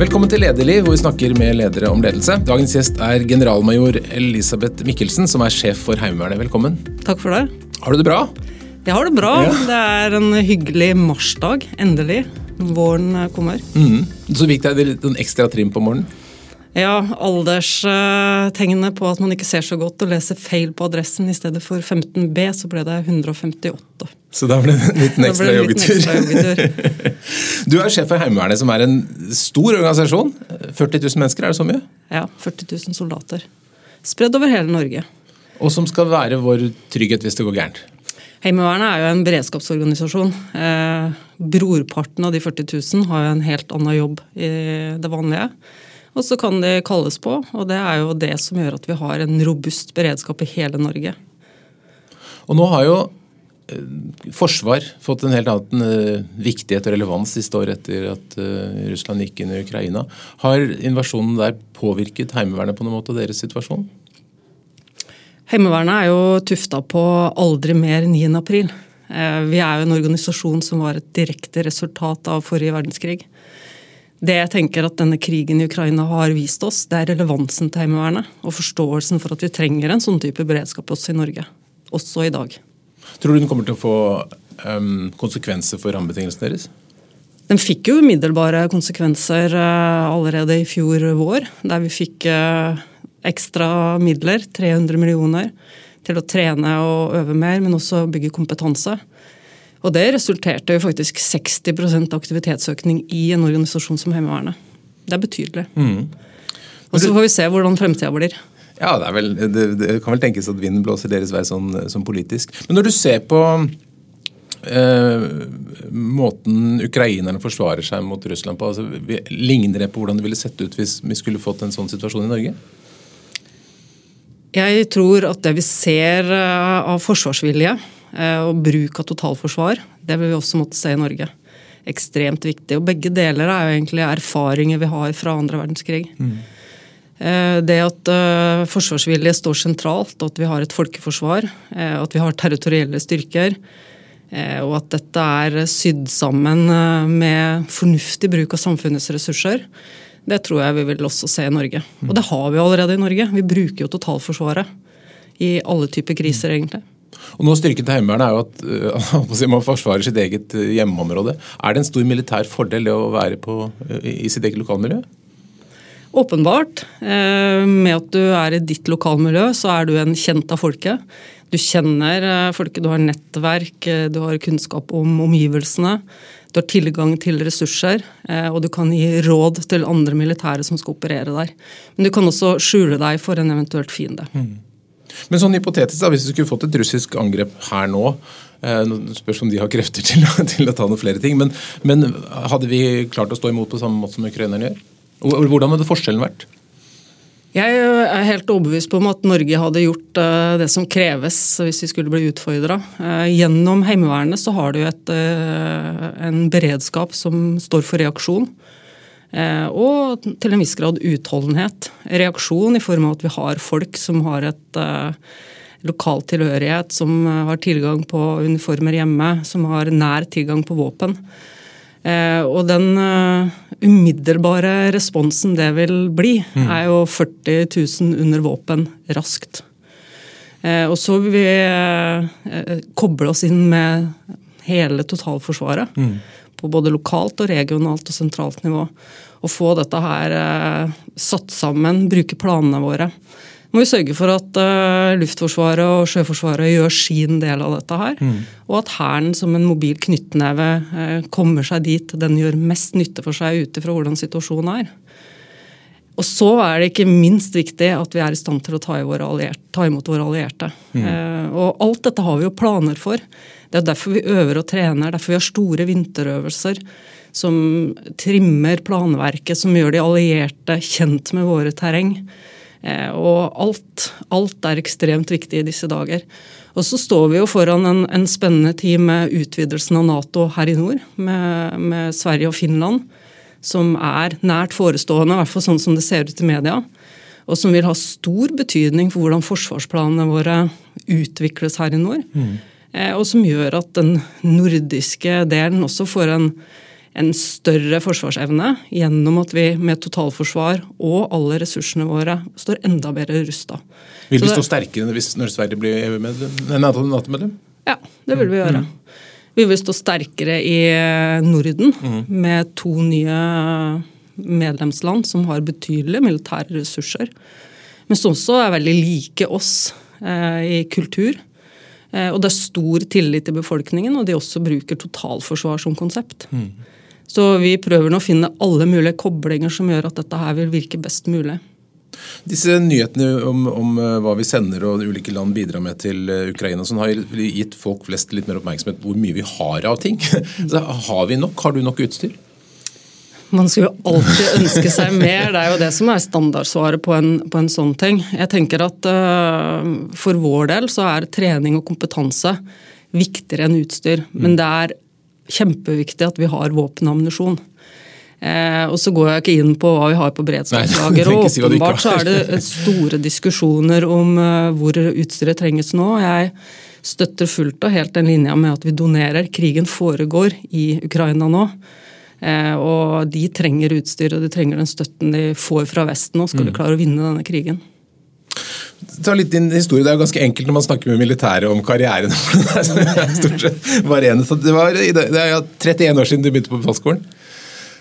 Velkommen til Lederliv, hvor vi snakker med ledere om ledelse. Dagens gjest er generalmajor Elisabeth Mikkelsen, som er sjef for Heimevernet. Velkommen. Takk for det. Har du det bra? Jeg har det bra. Ja. Det er en hyggelig marsdag. Endelig. Våren kommer. Mm. Så fikk deg sånn ekstra trim på morgenen? Ja, alderstegnene på at man ikke ser så godt og leser feil på adressen i stedet for 15B, så ble det 158. Så da ble det en liten ekstra joggetur. Du er sjef for Heimevernet, som er en stor organisasjon. 40 000 mennesker, er det så mye? Ja, 40 000 soldater. Spredd over hele Norge. Og som skal være vår trygghet hvis det går gærent. Heimevernet er jo en beredskapsorganisasjon. Eh, brorparten av de 40 000 har jo en helt annen jobb i det vanlige. Og så kan de kalles på, og det er jo det som gjør at vi har en robust beredskap i hele Norge. Og nå har jo forsvar fått en helt annen eh, viktighet og relevans siste år etter at eh, Russland gikk inn i Ukraina. Har invasjonen der påvirket Heimevernet på noen måte og deres situasjon? Heimevernet er jo tufta på aldri mer 9. april. Eh, Vi er jo en organisasjon som var et direkte resultat av forrige verdenskrig. Det jeg tenker at denne krigen i Ukraina har vist oss, det er relevansen til Heimevernet. Og forståelsen for at vi trenger en sånn type beredskap også i Norge. Også i dag. Tror du den kommer til å få um, konsekvenser for rammebetingelsene deres? Den fikk jo umiddelbare konsekvenser eh, allerede i fjor vår, der vi fikk eh, ekstra midler, 300 millioner, til å trene og øve mer, men også bygge kompetanse. Og det resulterte jo faktisk 60% aktivitetsøkning i en organisasjon som Heimevernet. Det er betydelig. Og så får vi se hvordan fremtida blir. Ja, det, er vel, det, det kan vel tenkes at vinden blåser deres vei sånn, sånn politisk. Men når du ser på eh, måten ukrainerne forsvarer seg mot Russland på, altså, ligner det på hvordan det ville sett ut hvis vi skulle fått en sånn situasjon i Norge? Jeg tror at det vi ser eh, av forsvarsvilje eh, og bruk av totalforsvar, det vil vi også måtte se i Norge. Ekstremt viktig. Og begge deler er jo egentlig erfaringer vi har fra andre verdenskrig. Eh, Det at eh, forsvarsvilje står sentralt, at vi har et folkeforsvar, eh, at vi har territorielle styrker, eh, og at dette er sydd sammen eh, med fornuftig bruk av samfunnets ressurser, det tror jeg vi vil også se i Norge. Og det har vi allerede i Norge. Vi bruker jo totalforsvaret i alle typer kriser, egentlig. Og nå Styrken til Heimevernet er jo at eh, man forsvarer sitt eget eh, hjemmeområde. Er det en stor militær fordel det å være på, eh, i sitt eget lokalmiljø? Åpenbart. eh, Med at du er i ditt lokalmiljø, så er du en kjent av folket. Du kjenner eh, folket, du har nettverk, eh, du har kunnskap om omgivelsene. Du har tilgang til ressurser, og du kan gi råd til andre militære som skal operere der. Men du kan også skjule deg for en eventuelt fiende. Men sånn hypotetisk, da, hvis du skulle fått et russisk angrep her nå det Spørs om de har krefter til, til å ta noen flere ting. Men, men hadde vi klart å stå imot på samme måte som ukrainerne gjør? Hvordan hadde forskjellen vært? Jeg er helt overbevist om at Norge hadde gjort eh, det som kreves hvis vi skulle bli utfordra. Gjennom Heimevernet så har du et, en beredskap som står for reaksjon. Og til en viss grad utholdenhet. Reaksjon i form av at vi har folk som har et lokal tilhørighet, som har tilgang på uniformer hjemme, som har nær tilgang på våpen. Eh, og den eh, umiddelbare responsen det vil bli, er jo 40 000 under våpen raskt. Eh, og så vil vi koble oss inn med hele totalforsvaret. På både lokalt og regionalt og sentralt nivå. Og få dette her satt sammen, bruke planene våre. Må vi sørge for at uh, Luftforsvaret og Sjøforsvaret gjør sin del av dette her. Og at Hæren som en mobil knyttneve uh, kommer seg dit den gjør mest nytte for seg ut ifra hvordan situasjonen er. Og så er det ikke minst viktig at vi er i stand til å ta, våre allierte, ta imot våre allierte. Eh, og alt dette har vi jo planer for. Det er derfor vi øver og trener, derfor vi har store vinterøvelser som trimmer planverket, som gjør de allierte kjent med våre terreng. Eh, og alt, alt er ekstremt viktig i disse dager. Og så står vi jo foran en, en spennende tid med utvidelsen av Nato her i nord, med, med Sverige og Finland som er nært forestående, i hvert fall sånn som det ser ut i media. Og som vil ha stor betydning for hvordan forsvarsplanene våre utvikles her i nord. Mm. og som gjør at den nordiske delen også får en, en større forsvarsevne gjennom at vi med totalforsvar og alle ressursene våre står enda bedre rusta. Vil vi stå sterkere hvis, når Sverige blir Nato-medlem? Ja, det vil vi gjøre. Mm. Vi vil stå sterkere i Norden mm. med to nye medlemsland som har betydelige militære ressurser. Men som også er veldig like oss eh, i kultur. Eh, og det er stor tillit i befolkningen, og de også bruker totalforsvar som konsept. Mm. Så vi prøver nå å finne alle mulige koblinger som gjør at dette her vil virke best mulig. Disse nyhetene om, om, eh, hva vi sender og ulike land bidrar med til eh, Ukraina, sånn har gitt folk flest litt mer oppmerksomhet på hvor mye vi har av ting. Så har vi nok? Har du nok utstyr? Man skulle jo alltid ønske seg mer. Det er jo det som er standardsvaret på en, på en sånn ting. Jeg tenker at uh, For vår del så er trening og kompetanse viktigere enn utstyr. Men det er kjempeviktig at vi har våpen og ammunisjon. Eh, og så går jeg ikke inn på hva vi har på beredskapslager. og Åpenbart så er det store diskusjoner om uh, hvor utstyret trenges nå. Jeg støtter fullt og helt den linja med at vi donerer. Krigen foregår i Ukraina nå. Eh, og de trenger utstyr og de trenger den støtten de får fra Vesten nå, skal de mm. klare å vinne denne krigen. Ta litt din historie. Det er jo ganske enkelt når man snakker med militære om karrieren. Stort sett var Så det, var, det er jo 31 år siden du begynte på befalsskolen.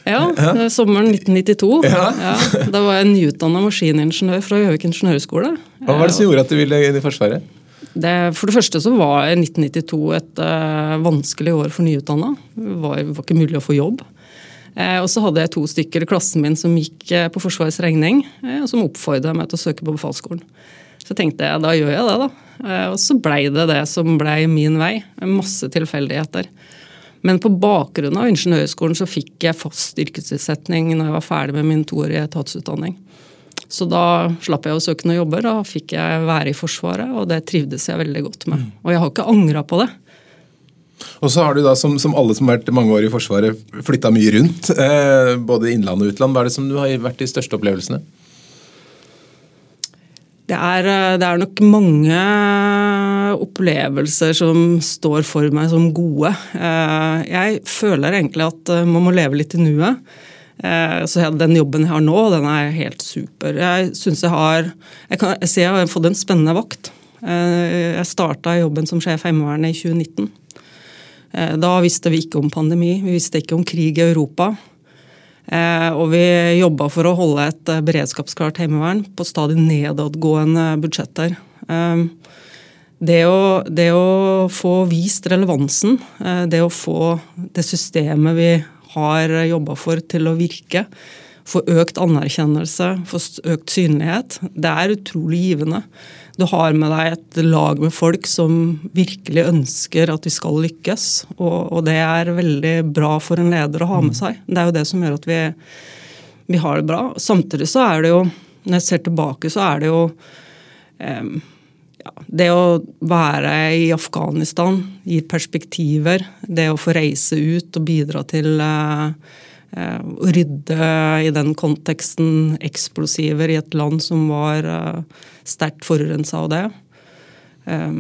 Ja, ja. sommeren 1992. Ja. Ja, da var jeg nyutdanna maskiningeniør fra Gjøvik ingeniørskole. Hva var det som gjorde at du ville inn i Forsvaret? Det, for det første så var 1992 et uh, vanskelig år for nyutdanna. Det var, var, ikke mulig å få jobb. Uh, og så hadde jeg to stykker i klassen min som gikk uh, på Forsvarets regning, og som oppfordra meg til å søke på befalsskolen. Så tenkte jeg da gjør jeg det, da. Og så blei det det som blei min vei. Masse tilfeldigheter. Men på bakgrunn av Ingeniørhøgskolen så fikk jeg fast yrkesutsetning når jeg var ferdig med min toårige etatsutdanning. Så da slapp jeg å søke noen jobber. Da fikk jeg være i Forsvaret, og det trivdes jeg veldig godt med. Og jeg har ikke angra på det. Og så har du da, som, som, alle som har vært mange år i Forsvaret, flytta mye rundt. Eh, både innland og utland. Hva er det som du har vært de største opplevelsene? Det er, eh, det er, nok mange opplevelser som står for meg som gode. Eh, jeg føler egentlig at eh, man må leve litt i nuet. Så Den jobben jeg har nå, den er helt super. Jeg synes jeg har jeg, kan, jeg ser jeg har fått en spennende vakt. Jeg starta jobben som sjef i Heimevernet i 2019. Da visste vi ikke om pandemi, vi visste ikke om krig i Europa. Eh, og vi jobba for å holde et eh, beredskapsklart heimevern på stadig nedadgående budsjetter. Eh, det å, det å, få vist relevansen, det å få det systemet vi har jobba for til å virke, få økt anerkjennelse, få økt synlighet, det er utrolig givende du har med deg et lag med folk som virkelig ønsker at vi skal lykkes. Og, og, det er veldig bra for en leder å ha med mm. seg. Det er jo det som gjør at vi, vi har det bra. Samtidig så er det jo, når jeg ser tilbake, så er det jo eh, ja, det å være i Afghanistan gir perspektiver. Det å få reise ut og bidra til eh, Eh, å rydde i den konteksten eksplosiver i et land som var eh, sterkt forurensa av det. Eh,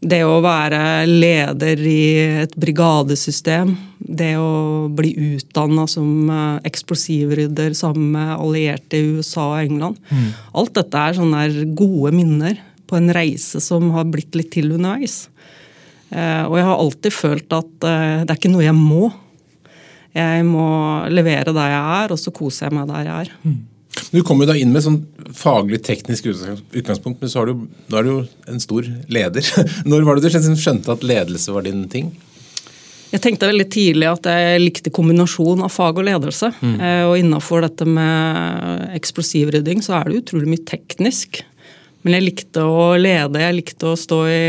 det å være leder i et brigadesystem, det å bli utdanna som eksplosivrydder sammen med allierte i USA og England. Mm. Alt dette er sånne gode minner på en reise som har blitt litt til underveis. Og jeg har alltid følt at det er ikke noe jeg må. Jeg må levere der jeg er, og så koser jeg meg der jeg er. Mm. Du kommer da inn med sånn faglig teknisk utgangspunkt, men så er du, er du jo en stor leder. Når var det du skjønte at ledelse var din ting? Jeg tenkte veldig tidlig at jeg likte kombinasjon av fag og ledelse. Mm. Eh, og innafor dette med eksplosivrydding så er det utrolig mye teknisk. Men jeg likte å lede, jeg likte å stå i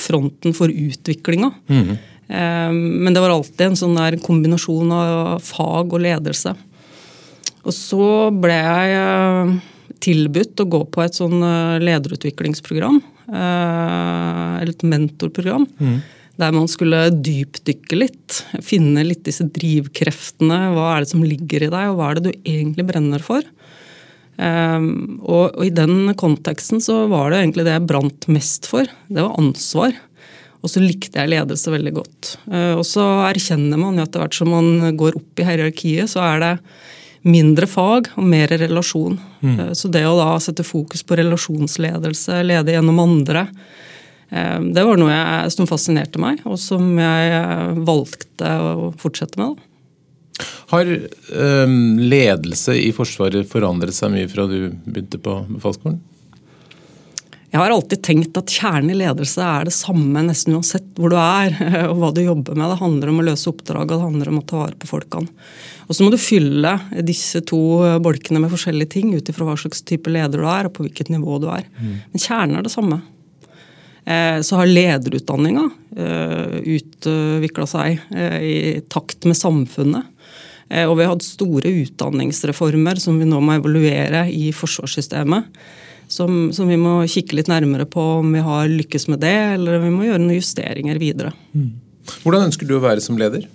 fronten for utviklinga. Mm. Ehm, men det var alltid en sånn der kombinasjon av fag og ledelse. Og så ble jeg eh, tilbudt å gå på et sånn eh, lederutviklingsprogram. Eh, eller et mentorprogram. Mm. Der man skulle dypdykke litt. Finne litt disse drivkreftene. Hva er det som ligger i deg, og hva er det du egentlig brenner for? Og, og, i den konteksten så var det egentlig det jeg brant mest for. Det var ansvar. Og så likte jeg ledelse veldig godt. Og så erkjenner man jo etter hvert som man går opp i hierarkiet, så er det mindre fag og mer relasjon. Mm. Så det å da sette fokus på relasjonsledelse, lede gjennom andre, Eh, det var noe jeg, som fascinerte meg, og som jeg eh, valgte å fortsette med. Har ledelse i Forsvaret forandret seg mye fra du begynte på befalsskolen? Jeg har alltid tenkt at kjernen i ledelse er det samme nesten uansett hvor du er og hva du jobber med. Det handler om å løse oppdraget, det handler om å ta vare på folkene. Og så må du fylle disse to bolkene med forskjellige ting ut ifra hva slags type leder du er og på hvilket nivå du er. Mm. Men kjernen er det samme. Eh, så har lederutdanninga eh, utvikla seg eh, i takt med samfunnet. Og vi har hatt store utdanningsreformer som vi nå må evaluere i forsvarssystemet. Som, som, vi må kikke litt nærmere på om vi har lykkes med det, eller om vi må gjøre noen justeringer videre. Mm. Hvordan ønsker du å være som leder?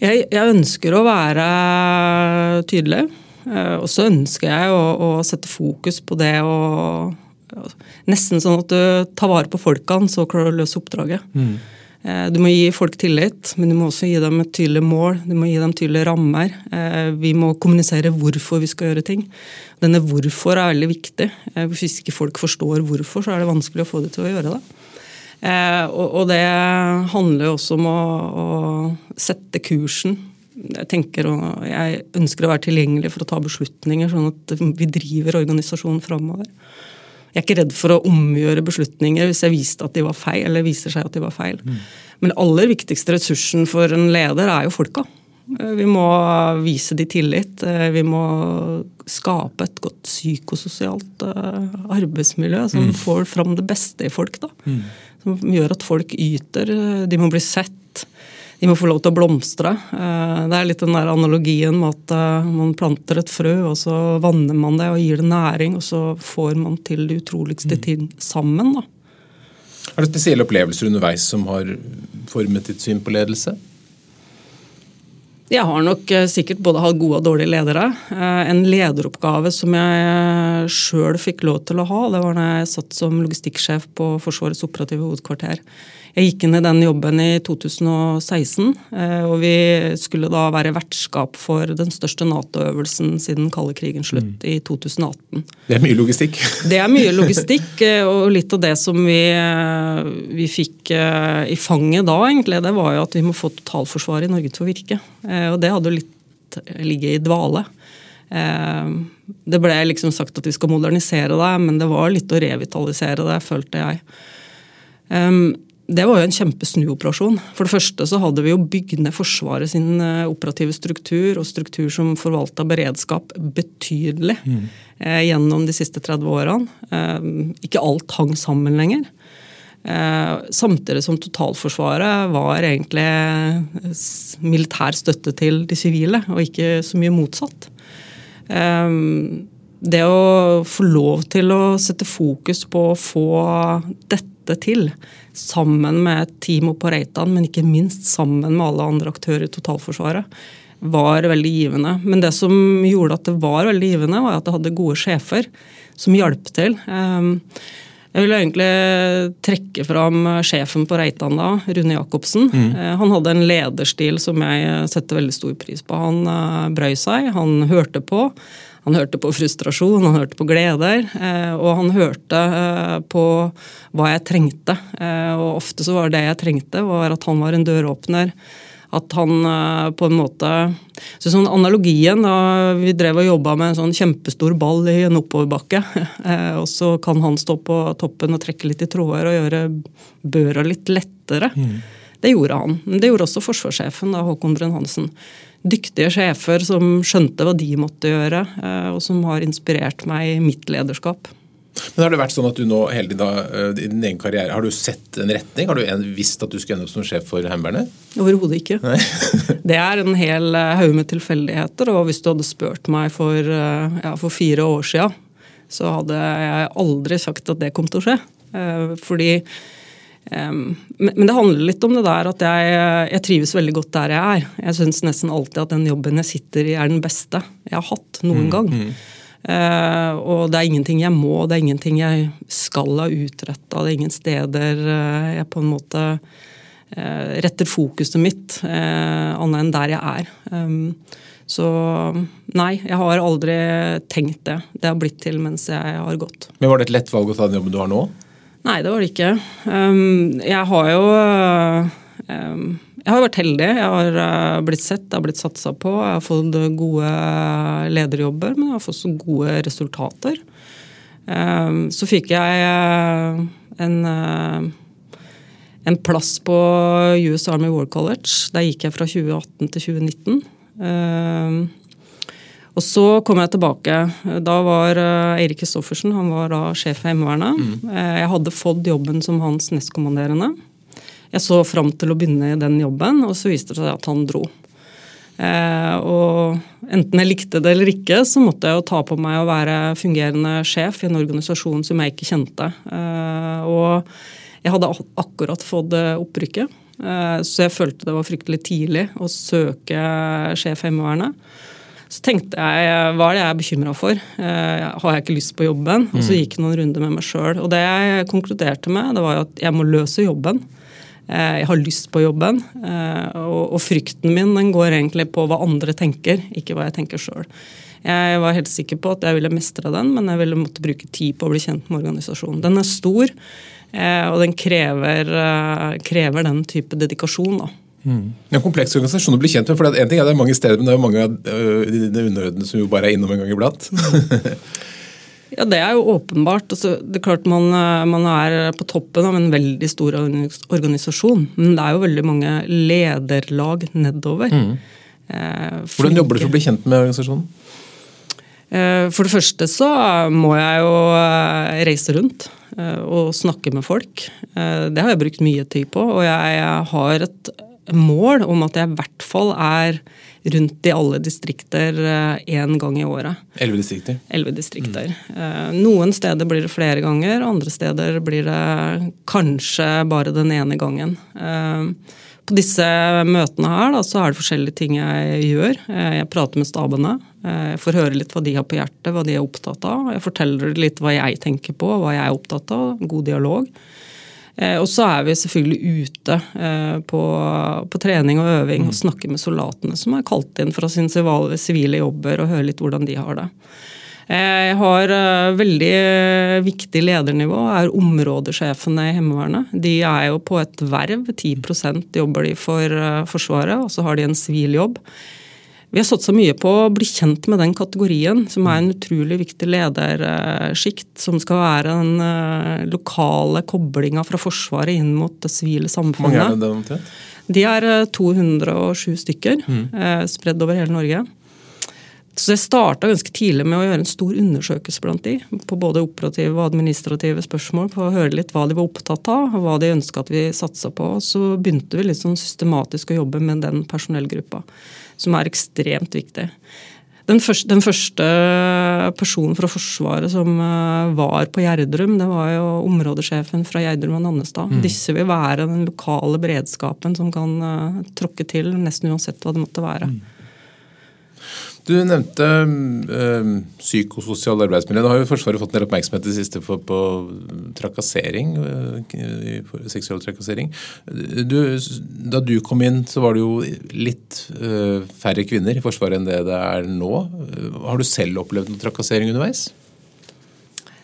Jeg, jeg ønsker å være tydelig. Og så ønsker jeg å, å sette fokus på det å Nesten sånn at du tar vare på folkene, så klarer du å løse oppdraget. Mm. Eh, du må gi folk tillit, men du må også gi dem et tydelig mål. Du må gi dem tydelige rammer. Eh, vi må kommunisere hvorfor vi skal gjøre ting. Denne hvorfor er veldig viktig. Eh, hvis ikke folk forstår hvorfor, så er det vanskelig å få dem til å gjøre det. Og det handler jo også om å, sette kursen jeg tenker jeg ønsker å være tilgjengelig for å ta beslutninger, sånn at vi driver organisasjonen framover. Jeg er ikke redd for å omgjøre beslutninger hvis jeg viste at de var feil, eller viser seg at de var feil. Mm. Men den aller viktigste ressursen for en leder er jo folka. Eh, vi må vise de tillit. Eh, vi må skape et godt psykososialt eh, arbeidsmiljø som mm. får fram det beste i folk. Da. Mm. Som gjør at folk yter. De må bli sett de må få lov til å blomstre. Eh, det er litt den der analogien med at eh, man planter et frø, og så vanner man det og gir det næring, og så får man til det utroligste mm. ting sammen. Da. Er det spesielle opplevelser underveis som har formet ditt syn på ledelse? Jeg har nok eh, sikkert både hatt gode og dårlige ledere. En lederoppgave som jeg sjøl fikk lov til å ha, det var da jeg satt som logistikksjef på Forsvarets operative hovedkvarter jeg gikk inn i den jobben i 2016, eh, og vi skulle da være vertskap for den største Nato-øvelsen siden kalde krigen slutt, mm. i 2018. Det er mye logistikk? Det er mye logistikk, eh, og litt av det som vi, eh, vi fikk i fanget da, egentlig, det var jo at vi må få totalforsvaret i Norge til å virke. Og det hadde jo litt ligget i dvale. Det ble liksom sagt at vi skal modernisere det, men det var litt å revitalisere det, følte jeg. Det var jo en kjempesnuoperasjon. For det første så hadde vi jo bygd ned Forsvaret sin eh, operative struktur og struktur som forvalta beredskap betydelig mm. eh, gjennom de siste 30 årene. Eh, ikke alt hang sammen lenger. Eh, samtidig som totalforsvaret var egentlig eh, militær støtte til de sivile, og ikke så mye motsatt. Eh, det å få lov til å sette fokus på å få dette til, sammen med Timo på Reitan, men ikke minst sammen med alle andre aktører i totalforsvaret, var veldig givende. Men det som gjorde at det var veldig givende, var at jeg hadde gode sjefer som hjalp til. Ehm, jeg vil egentlig trekke fram sjefen på Reitan da, Rune Jacobsen. Mm. Eh, han hadde en lederstil som jeg setter veldig stor pris på. Han eh, brøy seg, han hørte på. Han hørte på frustrasjon, han hørte på gleder, eh, og han hørte eh, på hva jeg trengte. Eh, og ofte så var det jeg trengte, var at han var en døråpner. At han på en måte så sånn Analogien da vi drev og jobba med en sånn kjempestor ball i en oppoverbakke, og så kan han stå på toppen og trekke litt i tråder og gjøre børa litt lettere. Mm. Det gjorde han. Men det gjorde også forsvarssjefen, da, Håkon Brun-Hansen dyktige sjefer som skjønte hva de måtte gjøre, eh, og som har inspirert meg i mitt lederskap. Men Har det vært sånn at du nå hele din, da, eh, i din egen karriere, har du sett en retning? Har du visst at du skulle ende opp som sjef for Heimevernet? Overhodet ikke. det er en hel eh, haug med tilfeldigheter. Og hvis du hadde spurt meg for, ja, for fire år siden, så hadde jeg aldri sagt at det kom til å skje. Fordi men det handler litt om det der at jeg, jeg trives veldig godt der jeg er. Jeg syns nesten alltid at den jobben jeg sitter i, er den beste jeg har hatt noen mm, gang. Mm. Uh, og det er ingenting jeg må, det er ingenting jeg skal ha utretta. Det er ingen steder uh, jeg på en måte uh, retter fokuset mitt annet enn der jeg er. Um, så nei, jeg har aldri tenkt det. Det har blitt til mens jeg har gått. Men Var det et lett valg å ta den jobben du har nå? Nei, det var det ikke. Um, jeg har jo um, jeg har vært heldig. Jeg har eh, blitt sett, jeg har blitt satsa på. Jeg har fått gode lederjobber, men jeg har fått så gode resultater. Eh, så fikk jeg eh, en, en plass på US Army War College. Der gikk jeg fra 2018 til 2019. Og så kom jeg tilbake. Da var Eirik Kristoffersen han var da sjef for Heimevernet. Mm. Jeg hadde fått jobben som hans nestkommanderende. Jeg så fram til å begynne i den jobben, og så viste det seg at han dro. Eh, og enten jeg likte det eller ikke, så måtte jeg jo ta på meg å være fungerende sjef i en organisasjon som jeg ikke kjente. Eh, og jeg hadde akkurat fått opprykket, eh, så jeg følte det var fryktelig tidlig å søke sjef Heimevernet. Så tenkte jeg hva er det jeg er bekymra for? Eh, har jeg ikke lyst på jobben? Og så mm. gikk jeg noen runder med meg sjøl. Og det jeg konkluderte med, det var jo at jeg må løse jobben. Eh, jeg har lyst på jobben. Eh, og, frykten min den går egentlig på hva andre tenker, ikke hva jeg tenker sjøl. Jeg var helt sikker på at jeg ville mestre den, men jeg ville måtte bruke tid på å bli kjent med organisasjonen. Den er stor, eh, og den krever, krever den type dedikasjon. da. Mm. En kompleks organisasjon å bli kjent med. for en ting er Det er mange steder, men det er jo mange av de underordnede som jo bare er innom en gang iblant. Ja, Det er jo åpenbart. Altså, det er klart man, eh, man, er på toppen av en veldig stor organisasjon. Men det er jo veldig mange lederlag nedover. Mm. Eh, Hvordan jobber du for å bli kjent med organisasjonen? Eh, for det første så må jeg jo reise rundt og snakke med folk. Eh, det har jeg brukt mye tid på. Og jeg har et mål om at jeg i hvert fall er rundt i alle distrikter én eh, gang i året. Elleve distrikter? Elleve distrikter. Mm. Noen steder blir det flere ganger, andre steder blir det kanskje bare den ene gangen. Eh, på disse møtene her da, så er det forskjellige ting jeg gjør. Jeg prater med stabene. Jeg får høre litt hva de har på hjertet, hva de er opptatt av. Jeg forteller litt hva jeg tenker på, hva jeg er opptatt av. God dialog. Eh, og så er vi selvfølgelig ute eh, på, på trening og øving og mm. snakker med soldatene som er kalt inn fra sine sivile jobber, og hører litt hvordan de har det. Eh, jeg har veldig viktig ledernivå, er områdesjefene i Heimevernet. De er jo på et verv. 10 jobber de for Forsvaret, og så har de en sivil jobb. Vi har satsa mye på å bli kjent med den kategorien, som er en utrolig viktig ledersjikt. Som skal være den eh, lokale koblinga fra Forsvaret inn mot det sivile samfunnet. Hvor Mange er det omtrent? De er 207 eh, stykker, mm. Eh, spredd over hele Norge. Så jeg starta ganske tidlig med å gjøre en stor undersøkelse blant de, på både operative og administrative spørsmål, for å høre litt hva de var opptatt av, og hva de ønska at vi satsa på. Så begynte vi litt sånn systematisk å jobbe med den personellgruppa som er ekstremt viktig. Den første, den første, personen fra Forsvaret som eh, var på Gjerdrum, det var jo områdesjefen fra Gjerdrum og Nannestad. Mm. Disse vil være den lokale beredskapen som kan uh, tråkke til nesten uansett hva det måtte være. Mm. Du nevnte øh, psykososial arbeidsmiljø. Nå har jo Forsvaret fått en del oppmerksomhet det siste på, på trakassering, øh, seksuell trakassering. Du, da du kom inn, så var det jo litt øh, færre kvinner i Forsvaret enn det det er nå. Har du selv opplevd noe trakassering underveis?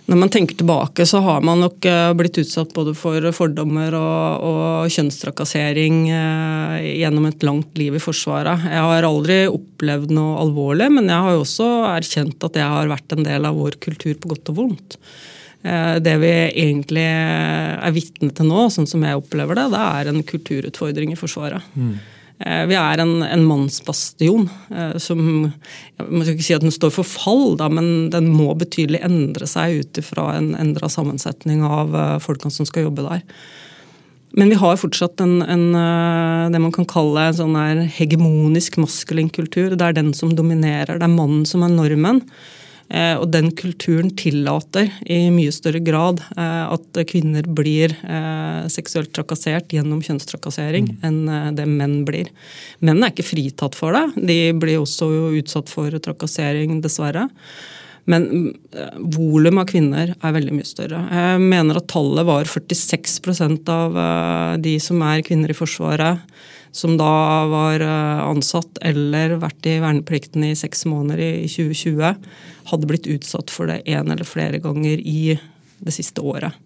Når man tenker tilbake, så har man nok eh, blitt utsatt både for fordommer og, og kjønnstrakassering eh, gjennom et langt liv i Forsvaret. Jeg har aldri opplevd noe alvorlig, men jeg har jo også erkjent at jeg har vært en del av vår kultur på godt og vondt. Eh, det vi egentlig er vitne til nå, sånn som jeg opplever det, det er en kulturutfordring i Forsvaret. Mm. Eh, vi er en, en mannsbastion eh, som Man skal ikke si at den står for fall, da, men den må betydelig endre seg ut ifra en endra sammensetning av eh, folkene som skal jobbe der. Men vi har fortsatt en, en, det man kan kalle en sånn hegemonisk maskulin kultur. Det er den som dominerer, det er mannen som er normen. Eh, og den kulturen tillater i mye større grad eh, at kvinner blir eh, seksuelt trakassert gjennom kjønnstrakassering mm. enn det menn blir. Menn er ikke fritatt for det. De blir også utsatt for trakassering, dessverre. Men eh, volum av kvinner er veldig mye større. Jeg mener at tallet var 46 av de som er kvinner i Forsvaret, som da var eh, ansatt eller vært i verneplikten i seks måneder i 2020, hadde blitt utsatt for det én eller flere ganger i det siste året.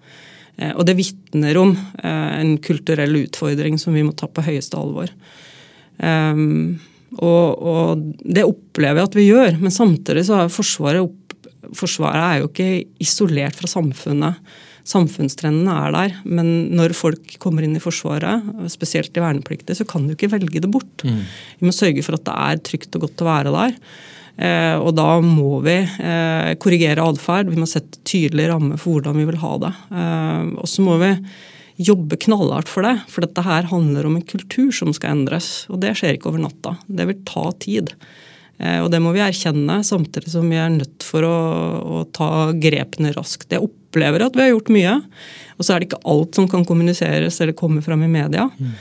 Og det vitner om en kulturell utfordring som vi må ta på høyeste alvor. Um, og, og, det opplever jeg at vi gjør, men samtidig så er Forsvaret opp Forsvaret er jo ikke isolert fra samfunnet. Samfunnstrendene er der, men når folk kommer inn i Forsvaret, spesielt i vernepliktige, så kan du ikke velge det bort. Mm. Vi må sørge for at det er trygt og godt å være der. Eh, og da må vi eh, korrigere atferd. Vi må sette tydelige rammer for hvordan vi vil ha det. Eh, og så må vi jobbe knallhardt for det, for dette her handler om en kultur som skal endres. Og det skjer ikke over natta. Det vil ta tid. Eh, og det må vi erkjenne, samtidig som vi er nødt for å, å ta grepene raskt. Jeg opplever at vi har gjort mye. Og så er det ikke alt som kan kommuniseres eller komme fram i media. Mm.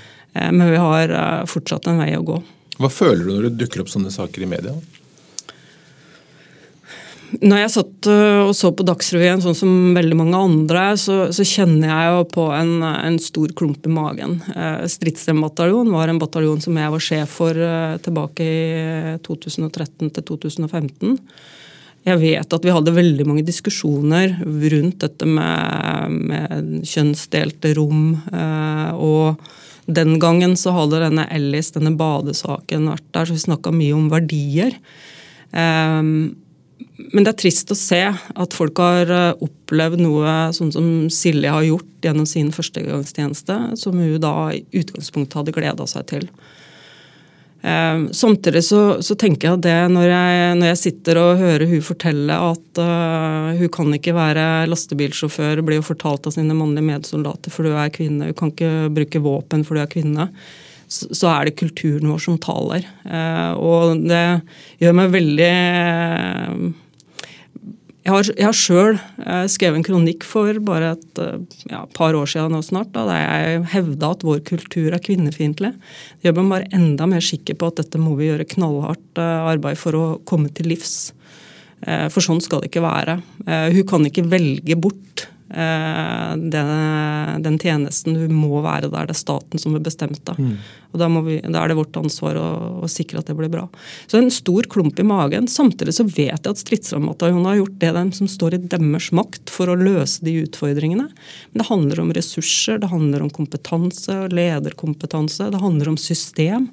Men vi har eh, fortsatt en vei å gå. Hva føler du når det dukker opp sånne saker i media? Når jeg satt øh, og så på Dagsrevyen, sånn som veldig mange andre, så, så kjenner jeg jo på en, en, stor klump i magen. Eh, Stridshjembataljon var en bataljon som jeg var sjef for eh, tilbake i 2013 til 2015. Jeg vet at vi hadde veldig mange diskusjoner rundt dette med, med kjønnsdelte rom. Eh, og den gangen så hadde denne Ellis, denne badesaken, vært der, så vi snakka mye om verdier. Um, men det er trist å se at folk har eh, opplevd noe sånn som Silje har gjort gjennom sin førstegangstjeneste, som hun da i utgangspunktet hadde gleda seg til. Eh, samtidig så, så, tenker jeg at det når jeg, når jeg, sitter og hører hun fortelle at uh, hun kan ikke være lastebilsjåfør, blir jo fortalt av sine mannlige medsoldater for du er kvinne, hun kan ikke bruke våpen for du er kvinne så er det kulturen vår som taler. Og det gjør meg veldig jeg har, jeg har sjøl eh, skrevet en kronikk for bare et eh, ja, par år siden nå snart, da, jeg hevda at vår kultur er kvinnefiendtlig. Det gjør meg bare enda mer sikker på at dette må vi gjøre knallhardt eh, arbeid for å komme til livs. For sånn skal det ikke være. Hun kan ikke velge bort den, den, tjenesten. Hun må være der. Det er staten som har bestemt det. Mm. Og da, vi, da, er det vårt ansvar å, å, sikre at det blir bra. Så en stor klump i magen. Samtidig så vet jeg at stridsrammebataljonen har gjort det dem som står i deres makt for å løse de utfordringene. Men det handler om ressurser, det handler om kompetanse, lederkompetanse, det handler om system.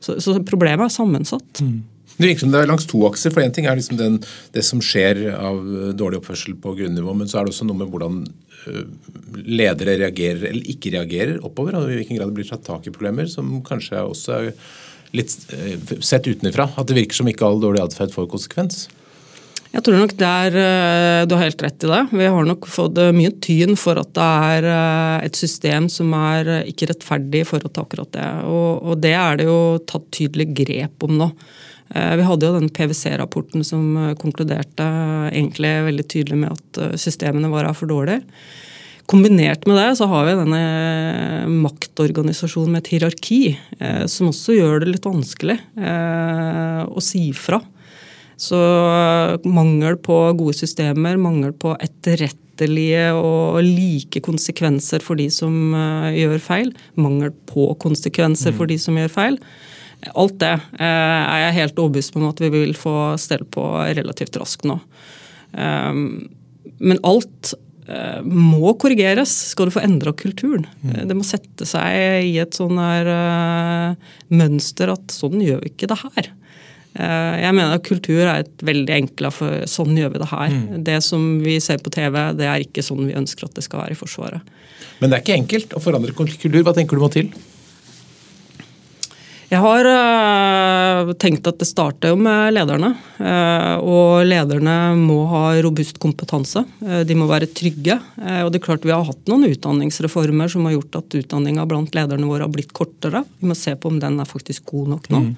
Så, så problemet er sammensatt. Mm. Det virker som det er langs to akser. for Én ting er liksom den, det som skjer av dårlig oppførsel på grunnivå, men så er det også noe med hvordan øh, ledere reagerer eller ikke reagerer oppover. og I hvilken grad det blir tatt tak i problemer, som kanskje også er litt øh, sett utenfra. At det virker som ikke all dårlig atferd får konsekvens. Jeg tror nok der, Du har helt rett i det. Vi har nok fått mye tyn for at det er et system som er ikke rettferdig i forhold til akkurat det. Og, og det er det jo tatt tydelig grep om nå. Eh, vi hadde jo den PwC-rapporten som eh, konkluderte egentlig veldig tydelig med at eh, systemene våre er for dårlige. Kombinert med det så har vi denne maktorganisasjonen med et hierarki, som også gjør det litt vanskelig å si fra. Så mangel på gode systemer, mangel på etterrettelige og like konsekvenser for de som gjør feil, mangel på konsekvenser for de som gjør feil, Alt det eh, er jeg helt overbevist om at vi vil få stell på relativt raskt nå. Eh, men alt eh, må korrigeres skal du få endra kulturen. Mm. Det må sette seg i et sånn her mønster at sånn gjør vi ikke det her. Jeg mener at kultur er et veldig enkla for sånn gjør vi det her. Mm. Det som vi ser på TV, det er ikke sånn vi ønsker at det skal være i Forsvaret. Men det er ikke enkelt å forandre kultur. Hva tenker du må til? Jeg har uh, tenkt at det starter jo med lederne. Uh, og lederne må ha robust kompetanse. Uh, de må være trygge. og det er klart Vi har hatt noen utdanningsreformer som har gjort at utdanninga blant lederne våre har blitt kortere. Vi må se på om den er faktisk god nok nå. Mm.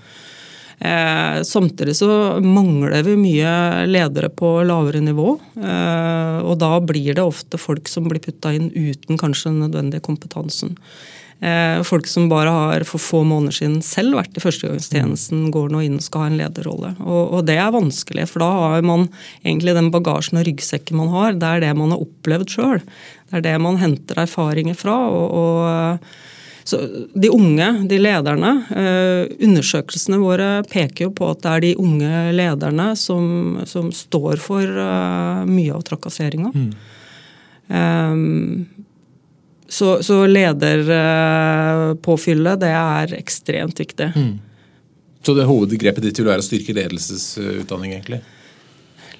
Samtidig så mangler vi mye ledere på lavere nivå. Og da blir det ofte folk som blir putta inn uten kanskje den nødvendige kompetansen. Eh, folk som bare har for få måneder siden selv vært i førstegangstjenesten, går nå inn og skal ha en lederrolle. Og, og, det er vanskelig, for da har man egentlig den bagasjen og ryggsekken man har. Det er det man har opplevd sjøl. Det er det man henter erfaringer fra. og, og så De unge, de lederne, eh, undersøkelsene våre peker jo på at det er de unge lederne som, som står for eh, mye av trakasseringa. Mm. Um, så, så lederpåfyllet, det er ekstremt viktig. Mm. Så det hovedgrepet ditt vil være å styrke ledelsesutdanning, egentlig?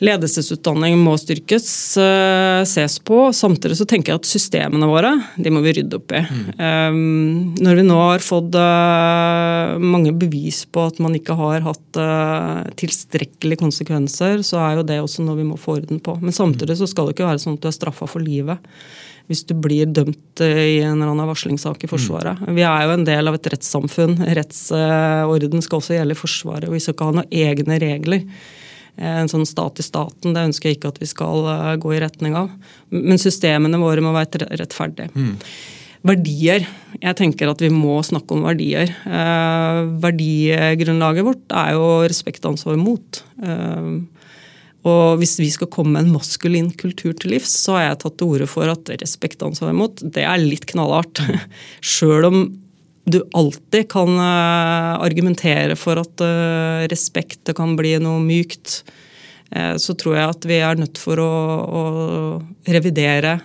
Ledelsesutdanning må styrkes, uh, ses på. Samtidig så tenker jeg at systemene våre de må vi rydde opp i. Mm. Um, når vi nå har fått uh, mange bevis på at man ikke har hatt tilstrekkelige konsekvenser, så er jo det også noe vi må få orden på. Men samtidig så skal det ikke være sånn at du er straffa for livet hvis du blir dømt eh, i en eller annen varslingssak i Forsvaret. Mm. Vi er jo en del av et rettssamfunn. Rettsorden skal også gjelde i Forsvaret. og Vi skal ikke ha noen egne regler. Eh, en sånn stat i staten, det ønsker jeg ikke at vi skal eh, gå i retning av. Men systemene våre må være rettferdige. Mm. Verdier. Jeg tenker at vi må snakke om verdier. Eh, verdigrunnlaget vårt er jo respekt, ansvar, mot. Eh, og hvis vi skal komme en maskulin kultur til livs, så har jeg tatt til orde for at respekt ansvar mot, det er litt knallhardt. Sjøl om du alltid kan eh, argumentere for at eh, respekt kan bli noe mykt, eh, så tror jeg at vi er nødt for å, å revidere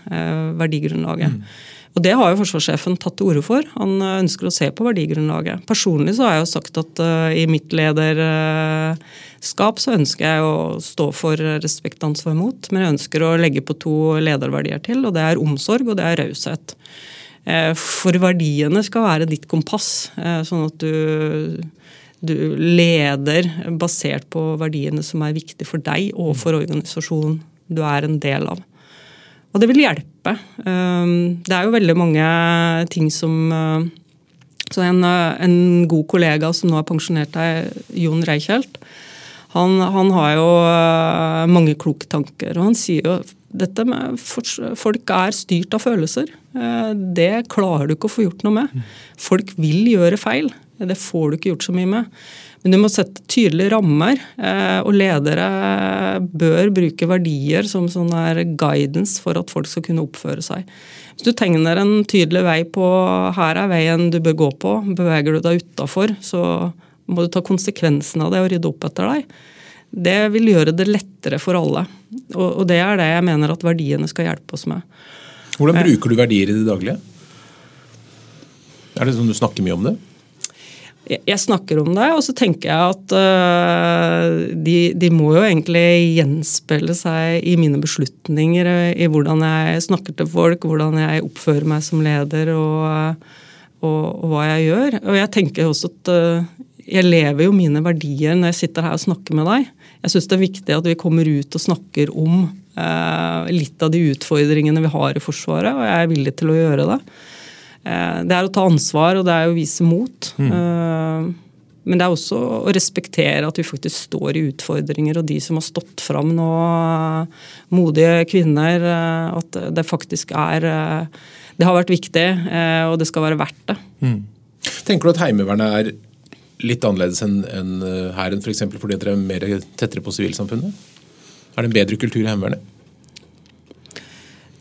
verdigrunnlaget. Mm. Og Det har jo forsvarssjefen tatt til orde for. Han ønsker å se på verdigrunnlaget. Personlig så har jeg jo sagt at uh, i mitt lederskap så ønsker jeg å stå for respekt, ansvar, mot. Men jeg ønsker å legge på to lederverdier til, og det er omsorg og det er raushet. Uh, for verdiene skal være ditt kompass, uh, sånn at du, du leder basert på verdiene som er viktige for deg og for organisasjonen du er en del av. Og det vil hjelpe. Ehm, det er jo veldig mange ting som eh, Så en, eh, en god kollega som nå er pensjonert, er Jon Reichelt. Han, han, har jo eh, mange kloke tanker, og han sier jo dette med folk er styrt av følelser. Det klarer du ikke å få gjort noe med. Folk vil gjøre feil. Det får du ikke gjort så mye med. Men du må sette tydelige rammer, eh, og ledere bør bruke verdier som sånn guidance for at folk skal kunne oppføre seg. Hvis du tegner en tydelig vei på her er veien du bør gå på, beveger du deg utafor, så må du ta konsekvensen av det og rydde opp etter deg. Det vil gjøre det lettere for alle. Og det er det jeg mener at verdiene skal hjelpe oss med. Hvordan bruker du verdier i det daglige? Er det sånn du snakker mye om det? jeg snakker om det, og så tenker jeg at uh, de, de, må jo egentlig gjenspeile seg i mine beslutninger, i hvordan jeg snakker til folk, hvordan jeg oppfører meg som leder og, og, og hva jeg gjør. Og jeg tenker også at uh, jeg lever jo mine verdier når jeg sitter her og snakker med deg. Jeg syns det er viktig at vi kommer ut og snakker om eh, litt av de utfordringene vi har i Forsvaret, og jeg er villig til å gjøre det. Eh, det er å ta ansvar, og det er å vise mot. Mm. Eh, men det er også å respektere at vi faktisk står i utfordringer, og de som har stått fram nå, modige kvinner, eh, at det faktisk er Det har vært viktig, og det skal være verdt det. Mm. Tenker du at Heimevernet er litt annerledes enn hæren, f.eks. For fordi dere er mer tettere på sivilsamfunnet? Er det en bedre kultur i Heimevernet?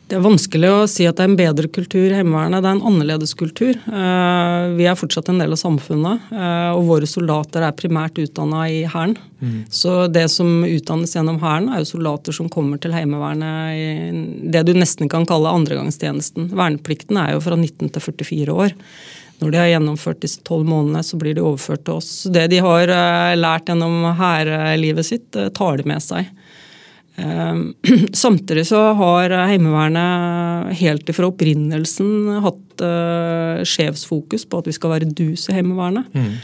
Det er vanskelig å si at det er en bedre kultur i Heimevernet. Det er en annerledes kultur. Eh, vi er fortsatt en del av samfunnet, eh, og våre soldater er primært utdanna i Hæren. Mm. Så det som utdannes gjennom Hæren, er jo soldater som kommer til Heimevernet i det du nesten kan kalle andregangstjenesten. Verneplikten er jo fra 19 til 44 år. Når de har gjennomført disse tolv månedene, så blir de overført til oss. Det de har eh, lært gjennom hærlivet sitt, tar de med seg. Ehm, samtidig så har Heimevernet helt ifra opprinnelsen hatt skjevsfokus sjefsfokus på at vi skal være dus i Heimevernet. Mm.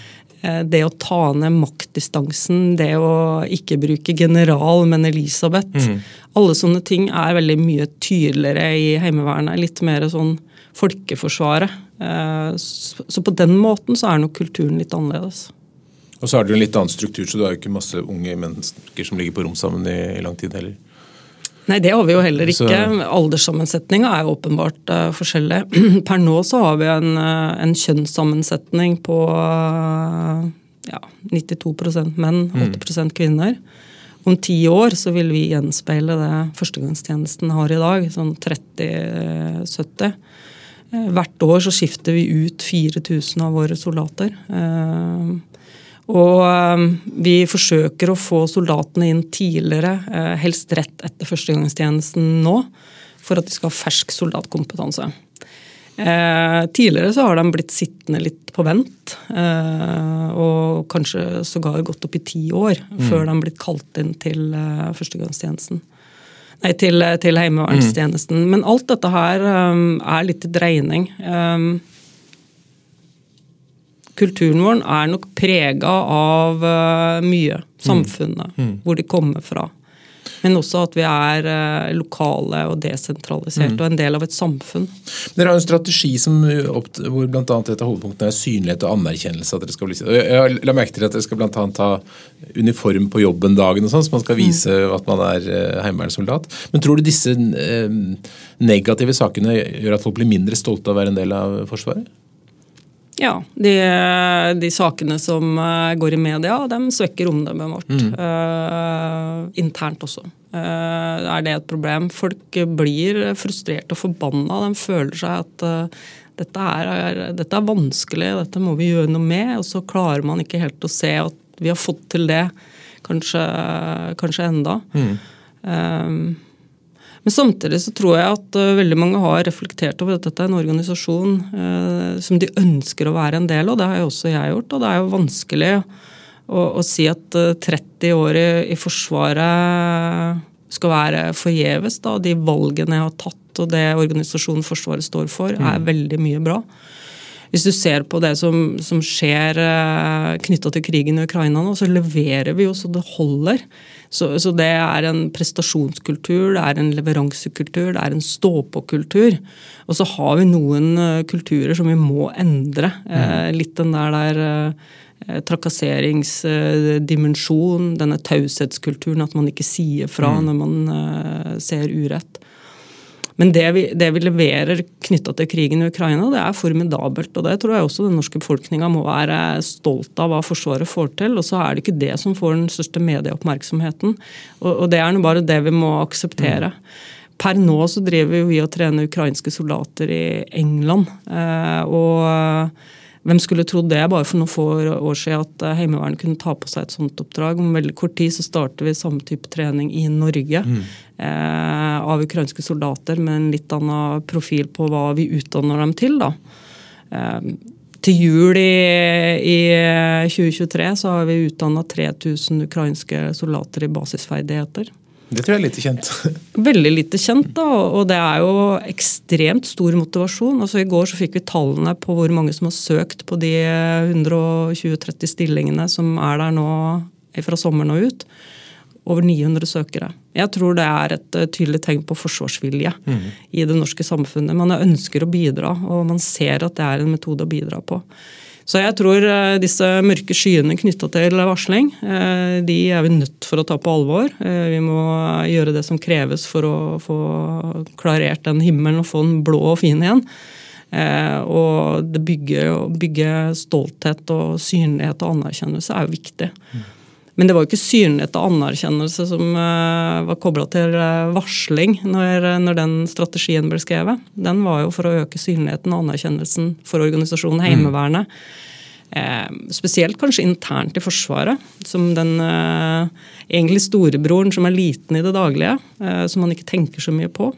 Det å ta ned maktdistansen, det å ikke bruke general, men Elisabeth. Mm. Alle sånne ting er veldig mye tydeligere i Heimevernet. Litt mer sånn folkeforsvaret. Så, så på den måten så er nok kulturen litt annerledes. Og så er det jo en litt annen struktur, så du har jo ikke masse unge mennesker som ligger på rom sammen i, i lang tid heller. Nei, det har vi jo heller ikke. Så... Alderssammensetninga er jo åpenbart uh, forskjellig. Per nå så har vi en, uh, en kjønnssammensetning på uh, ja, 92% menn, 8 mm. kvinner. Om ti år så vil vi gjenspeile det førstegangstjenesten har i dag, sånn 30-70. Hvert år så skifter vi ut 4000 av våre soldater. Og um, vi forsøker å få soldatene inn tidligere, eh, helst rett etter førstegangstjenesten nå, for at de skal ha fersk soldatkompetanse. Eh, tidligere så har de blitt sittende litt på vent, eh, og kanskje sågar gått opp i ti år mm. før de har blitt kalt inn til førstegangstjenesten. Nei, til, til heimevernstjenesten. Mm. Men alt dette her um, er litt dreining. Um, kulturen vår er nok prega av uh, mye. Samfunnet, mm. Mm. hvor de kommer fra. Men også at vi er uh, lokale og desentraliserte mm. og en del av et samfunn. Dere har en strategi som, hvor bl.a. et av hovedpunktene er synlighet og anerkjennelse. at dere skal bli... Jeg la merke til at dere skal bl.a. ta uniform på jobben-dagen, og sånn, så man skal vise mm. at man er uh, heimevernssoldat. Men tror du disse negative sakene gjør at folk blir mindre stolte av å være en del av Forsvaret? Ja, de, de, sakene som eh, går i media, de svekker omdømmet vårt. Mm. Uh, internt også. Uh, er det et problem? Folk blir frustrert og forbanna. De føler seg at uh, dette, er, dette, er, vanskelig, dette må vi gjøre noe med. Og så klarer man ikke helt å se at vi har fått til det, kanskje, kanskje enda. Mm. Men samtidig så tror jeg at uh, veldig mange har reflektert over at dette er en organisasjon uh, som de ønsker å være en del av. Det har jo også jeg gjort. Og det er jo vanskelig å, å si at uh, 30 år i, i, Forsvaret skal være forgjeves. De valgene jeg har tatt og det organisasjonen Forsvaret står for, er mm. veldig mye bra. Hvis du ser på det som, som skjer eh, knytta til krigen i Ukraina nå, så leverer vi jo så det holder. Så, så, det er en prestasjonskultur, det er en leveransekultur, det er en stå-på-kultur. Og så har vi noen uh, kulturer som vi må endre. Uh, litt den der, der uh, trakasseringsdimensjon, denne taushetskulturen, at man ikke sier fra mm. når man ser urett. Men det vi, det vi leverer knytta til krigen i Ukraina, det er formidabelt. Og det tror jeg også den norske befolkninga må være stolt av hva Forsvaret får til. Og så er det ikke det som får den største medieoppmerksomheten. Og, og det er nå bare det vi må akseptere. Per nå så driver vi og trener ukrainske soldater i England. Eh, og hvem skulle trodd det bare for noen få år siden at eh, Heimevernet kunne ta på seg et sånt oppdrag. Om veldig kort tid så starter vi samme type trening i Norge mm. eh, av ukrainske soldater med en litt annen profil på hva vi utdanner dem til. da. Eh, til jul i, i, 2023 så har vi utdanna 3000 ukrainske soldater i basisferdigheter. Det tror jeg er lite kjent. Veldig lite kjent, da, og det er jo ekstremt stor motivasjon. Altså I går så fikk vi tallene på hvor mange som har søkt på de 120-30 stillingene som er der nå fra sommeren og ut. Over 900 søkere. Jeg tror det er et eh, tydelig tegn på forsvarsvilje mm. i det norske samfunnet. Man ønsker å bidra, og man ser at det er en metode å bidra på. Så jeg tror eh, disse mørke skyene knytta til varsling, eh, de er vi nødt for å ta på alvor. Eh, vi må gjøre det som kreves for å få klarert den himmelen og få den blå og fin igjen. Og det bygge, bygge stolthet og synlighet og anerkjennelse er jo viktig. Men det var jo ikke synlighet og anerkjennelse som uh, var kobla til uh, varsling når, når, den strategien ble skrevet. Den var jo for å øke synligheten og anerkjennelsen for organisasjonen mm. Heimevernet. Mm. Eh, spesielt kanskje internt i Forsvaret, som den eh, egentlig storebroren som er liten i det daglige, eh, som man ikke tenker så mye på.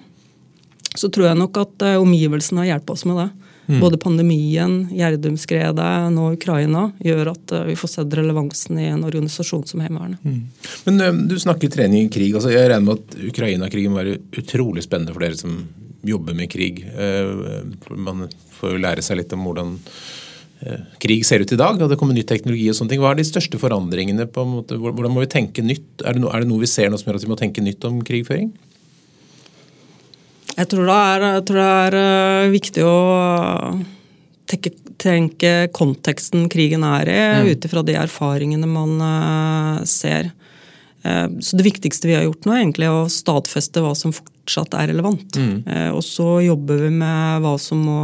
Så tror jeg nok at omgivelsene har hjulpet oss med det. Mm. Både pandemien, Gjerdum-skredet, nå Ukraina, gjør at eh, vi får sett relevansen i en organisasjon som Heimevernet. Mm. Men uh, Du snakker trening i krig. altså Jeg regner med at Ukraina-krigen var utrolig spennende for dere som jobber med krig. Uh, man får jo lære seg litt om hvordan krig ser ut i dag, og det kommer ny teknologi og sånne ting. Hva er de største forandringene? på en måte, Hvordan må vi tenke nytt? Er det, noe, er det noe vi ser nå som gjør at vi må tenke nytt om krigføring? Jeg tror det er, tror det er eh, viktig å tenke, tenke, konteksten krigen er i, mm. ut ifra de erfaringene man uh, ser. Eh, så det viktigste vi har gjort nå, er egentlig å stadfeste hva som fortsatt er relevant. Mm. Eh, og så jobber vi med hva som må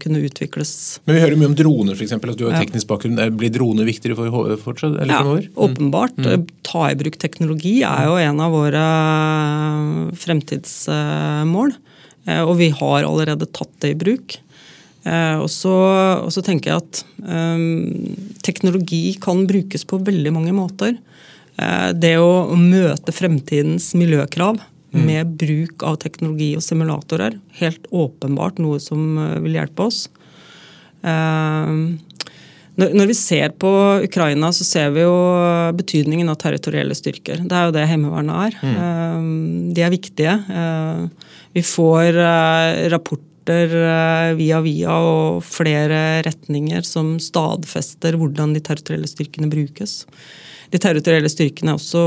kunne utvikles. Men vi hører mye om droner, f.eks. At du har teknisk bakgrunn. Blir droner viktigere for fortsatt? Eller ja? Mm. åpenbart. Mm. Ta i bruk teknologi er jo en av våre fremtidsmål. Og vi har allerede tatt det i bruk. Og så, og så tenker jeg at um, teknologi kan brukes på veldig mange måter. Eh, det å møte fremtidens miljøkrav mm. med bruk av teknologi og simulatorer, helt åpenbart noe som eh, vil hjelpe oss. Eh, når vi ser på Ukraina, så ser vi jo betydningen av territorielle styrker. Det er jo det Heimevernet er. Mm. De er viktige. Vi får rapporter via via og flere retninger som stadfester hvordan de territorielle styrkene brukes de territorielle styrkene er også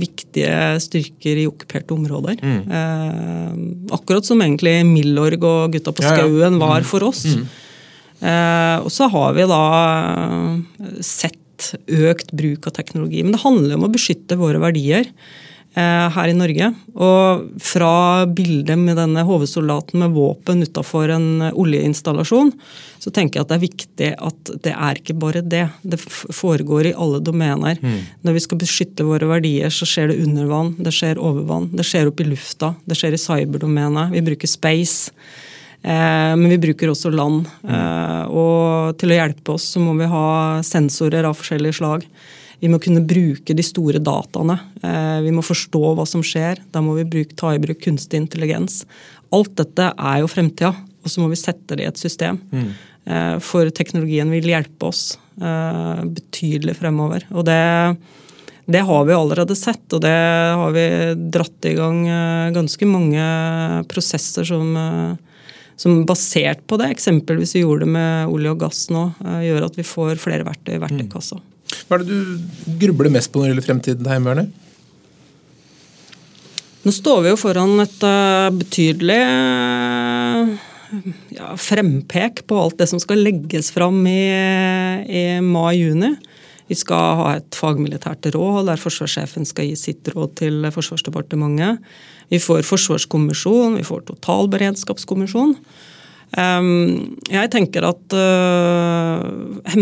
viktige styrker i okkuperte områder. Mm. Eh, akkurat som egentlig Milorg og Gutta på skauen var mm. for oss. Mm. Eh, og så har vi da sett økt bruk av teknologi. Men det handler om å beskytte våre verdier. Eh, her i Norge. Og fra bildet med denne HV-soldaten med våpen utafor en oljeinstallasjon, så tenker jeg at det er viktig at det er ikke bare det. Det foregår i alle domener. Mm. Når vi skal beskytte våre verdier, så skjer det under vann, det skjer over vann, det skjer opp i lufta, det skjer i cyberdomenet. Vi bruker space. Eh, men vi bruker også land. Eh, og til å hjelpe oss så må vi ha sensorer av forskjellige slag. Vi må kunne bruke de store dataene. Eh, vi må forstå hva som skjer. Da må vi bruke, ta i bruk kunstig intelligens. Alt dette er jo fremtida, og så må vi sette det i et system. Mm. For teknologien vil hjelpe oss betydelig fremover. Og det, det har vi allerede sett, og det har vi dratt i gang ganske mange prosesser som som basert på det, eksempelvis vi gjorde det med olje og gass nå, gjør at vi får flere verktøy i verktøykassa. Mm. Hva er det du grubler mest på når det gjelder fremtiden til Heimevernet? Nå står vi jo foran et uh, betydelig uh, ja, frempek på alt det som skal legges fram i, i mai-juni. Vi skal ha et fagmilitært råd der forsvarssjefen skal gi sitt råd til Forsvarsdepartementet. Vi får forsvarskommisjon, vi får totalberedskapskommisjon. Um, jeg tenker at uh,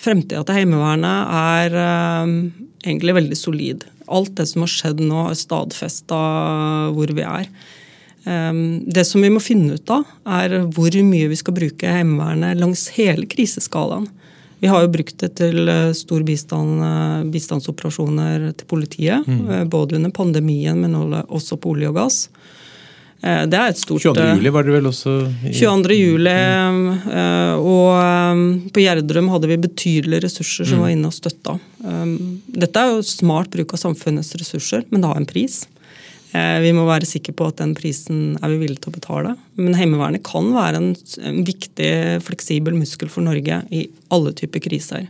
Fremtida til Heimevernet er um, egentlig veldig solid. Alt det som har skjedd nå, har stadfesta hvor vi er. Um, det som vi må finne ut av, er hvor mye vi skal bruke Heimevernet langs hele kriseskalaen. Vi har jo brukt det til eh, stor bistand, eh, bistandsoperasjoner til politiet. Mm. Både under pandemien, men også på olje og gass. Eh, det er et stort 22. juli var det vel også? 22. juli, eh, og på Gjerdrum hadde vi betydelige ressurser som mm. var inne og støtta. Dette er jo smart bruk av samfunnets ressurser, men det har en pris. Eh, vi må være sikre på at den prisen er vi villige til å betale. Men Heimevernet kan være en viktig, fleksibel muskel for Norge i alle typer kriser.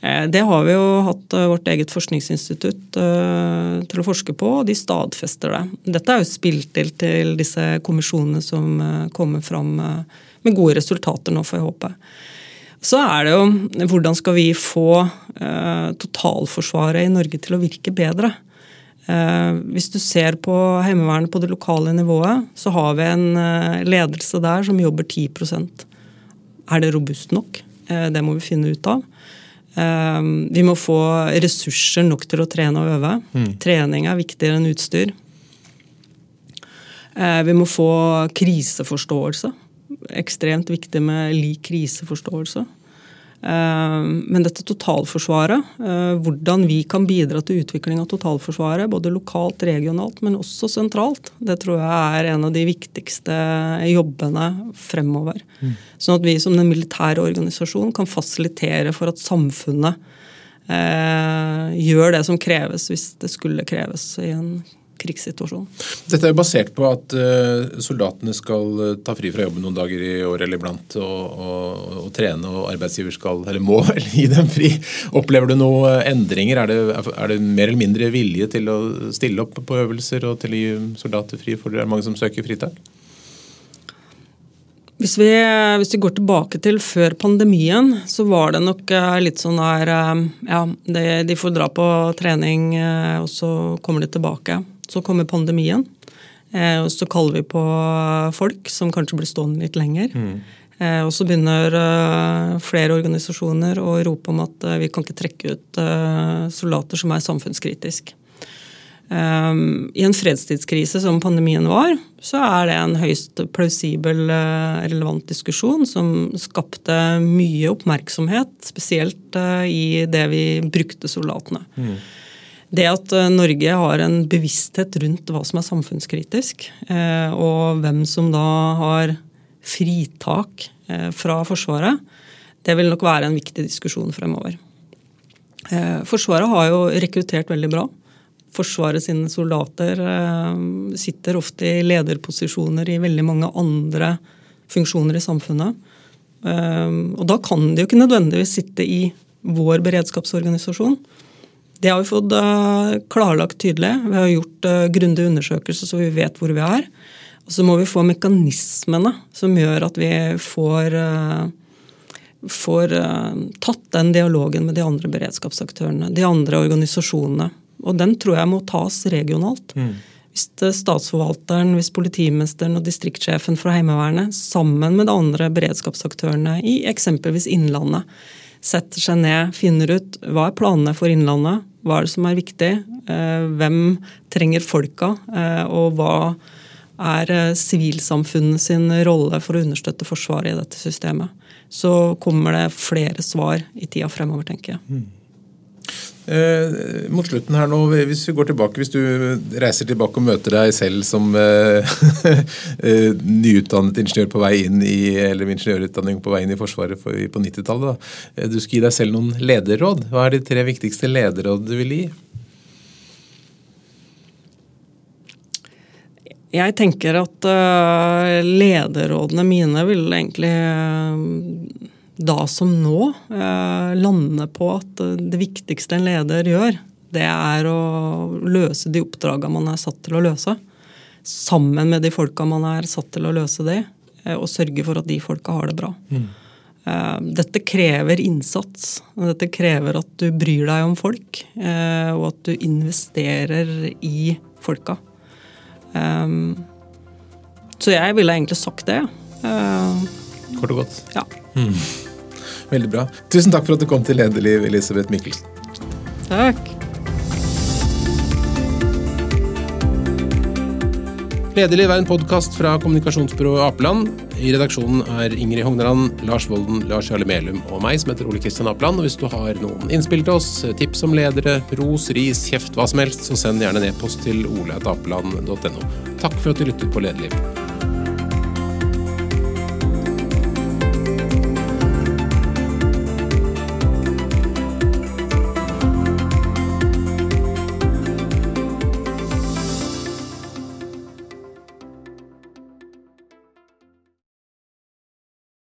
Eh, det har vi jo hatt eh, vårt eget forskningsinstitutt til å forske på, og de stadfester det. Dette er jo spilt til til disse kommisjonene som kommer fram med gode resultater nå, får jeg håpe. Så er det jo hvordan skal vi få totalforsvaret i Norge til å virke bedre. Hvis du ser på Heimevernet på det lokale nivået, så har vi en ledelse der som jobber 10% Er det robust nok? Det må vi finne ut av. Vi må få ressurser nok til å trene og øve. Mm. Trening er viktigere enn utstyr. Eh, vi må få kriseforståelse. Ekstremt viktig med lik kriseforståelse. Eh, men dette totalforsvaret, eh, hvordan vi kan bidra til utvikling av totalforsvaret, både lokalt, regionalt, men også sentralt, det tror jeg er en av de viktigste jobbene fremover. Mm. Sånn at vi som den militære organisasjonen kan fasilitere for at samfunnet eh, gjør det som kreves hvis det skulle kreves i en krigssituasjon. Dette er basert på at uh, soldatene skal uh, ta fri fra jobben noen dager i året eller iblant og, og, og, trene, og arbeidsgiver skal, eller må vel gi dem fri. Opplever du noen endringer? Er det, er det, mer eller mindre vilje til å stille opp på øvelser og til å gi soldater fri? For det er mange som søker fritak? Hvis vi, hvis vi, går tilbake til før pandemien, så var det nok eh, litt sånn der eh, Ja, de, de får dra på trening, eh, og så kommer de tilbake. Så kommer pandemien, og så kaller vi på folk som kanskje blir stående litt lenger. Mm. Og så begynner flere organisasjoner å rope om at vi kan ikke trekke ut soldater som er samfunnskritisk. I en fredstidskrise som pandemien var, så er det en høyst plausibel, relevant diskusjon som skapte mye oppmerksomhet, spesielt i det vi brukte soldatene. Mm. Det at uh, Norge har en bevissthet rundt hva som er samfunnskritisk, og hvem som da har fritak fra Forsvaret, det vil nok være en viktig diskusjon fremover. Forsvaret har jo rekruttert veldig bra. Forsvaret sine soldater eh, sitter ofte i lederposisjoner i veldig mange andre funksjoner i samfunnet. Eh, og da kan de jo ikke nødvendigvis sitte i vår beredskapsorganisasjon. Det har vi fått eh, klarlagt tydelig. Vi har gjort grundige undersøkelser så vi vet hvor vi er. Og så må vi få mekanismene som gjør at vi får, får tatt den dialogen med de andre beredskapsaktørene, de andre organisasjonene. Og den tror jeg må tas regionalt. Mm. Hvis statsforvalteren, hvis politimesteren og distriktssjefen fra Heimevernet sammen med de andre beredskapsaktørene i eksempelvis Innlandet setter seg ned, finner ut hva er planene for Innlandet, hva er det som er viktig, eh, hvem trenger folka, eh, og hva er eh, sivilsamfunnet sin rolle for å understøtte Forsvaret i dette systemet. Så kommer det flere svar i tida fremover, tenker jeg. Eh, mot slutten her nå, Hvis vi går tilbake, hvis du reiser tilbake og møter deg selv som eh, eh nyutdannet ingeniør på vei inn i, eller ingeniørutdanning på vei inn i Forsvaret for, på 90-tallet. Eh, du skal gi deg selv noen lederråd. Hva er de tre viktigste lederråd du vil gi? Jeg tenker at uh, lederrådene mine vil egentlig da som nå eh, lande på at eh, det viktigste en leder gjør, det er å løse de oppdragene man er satt til å løse. Sammen med de folka man er satt til å løse det, eh, og sørge for at de folka har det bra. Mm. Dette krever innsats. Dette krever at du bryr deg om folk, og at du investerer i folka. Så jeg ville egentlig sagt det. Kort og godt. Ja. Mm. Veldig bra. Tusen takk for at du kom til Lederliv, Elisabeth Mikkelsen. Takk. Lederliv er en podkast fra kommunikasjonsbyrået Apeland. I redaksjonen er Ingrid Hogneland, Lars Volden, Lars Jarle Melum og meg, som heter Ole Kristian Apeland. Og hvis du har noen innspill til oss, tips om ledere, ros, ris, kjeft, hva som helst, så send gjerne en e-post til oleatapeland.no. Takk for at du lyttet på Lederliv.